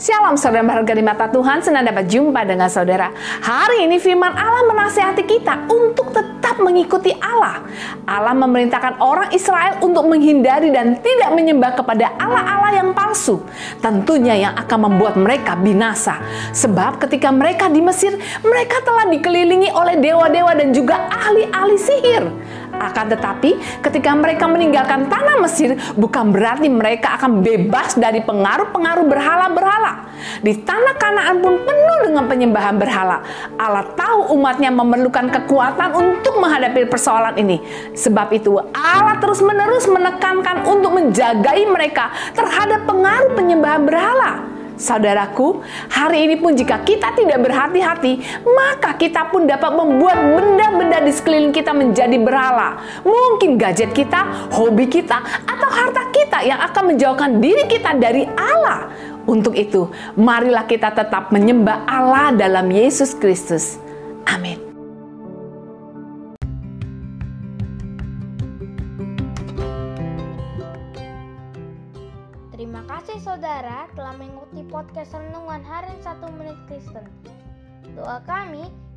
Shalom saudara berharga di mata Tuhan, senang dapat jumpa dengan saudara. Hari ini firman Allah menasihati kita untuk tetap mengikuti Allah. Allah memerintahkan orang Israel untuk menghindari dan tidak menyembah kepada Allah-Allah yang palsu. Tentunya yang akan membuat mereka binasa. Sebab ketika mereka di Mesir, mereka telah dikelilingi oleh dewa-dewa dan juga ahli-ahli sihir. Akan tetapi, ketika mereka meninggalkan tanah Mesir, bukan berarti mereka akan bebas dari pengaruh-pengaruh berhala-berhala. Di tanah Kanaan pun penuh dengan penyembahan berhala. Allah tahu umatnya memerlukan kekuatan untuk menghadapi persoalan ini. Sebab itu, Allah terus-menerus menekankan untuk menjagai mereka terhadap pengaruh penyembahan berhala. Saudaraku, hari ini pun jika kita tidak berhati-hati, maka kita pun dapat membuat benda-benda di sekeliling kita menjadi berhala. Mungkin gadget kita, hobi kita, atau harta kita yang akan menjauhkan diri kita dari Allah. Untuk itu, marilah kita tetap menyembah Allah dalam Yesus Kristus. Amin. Terima kasih saudara telah mengikuti podcast Renungan Harian 1 Menit Kristen. Doa kami,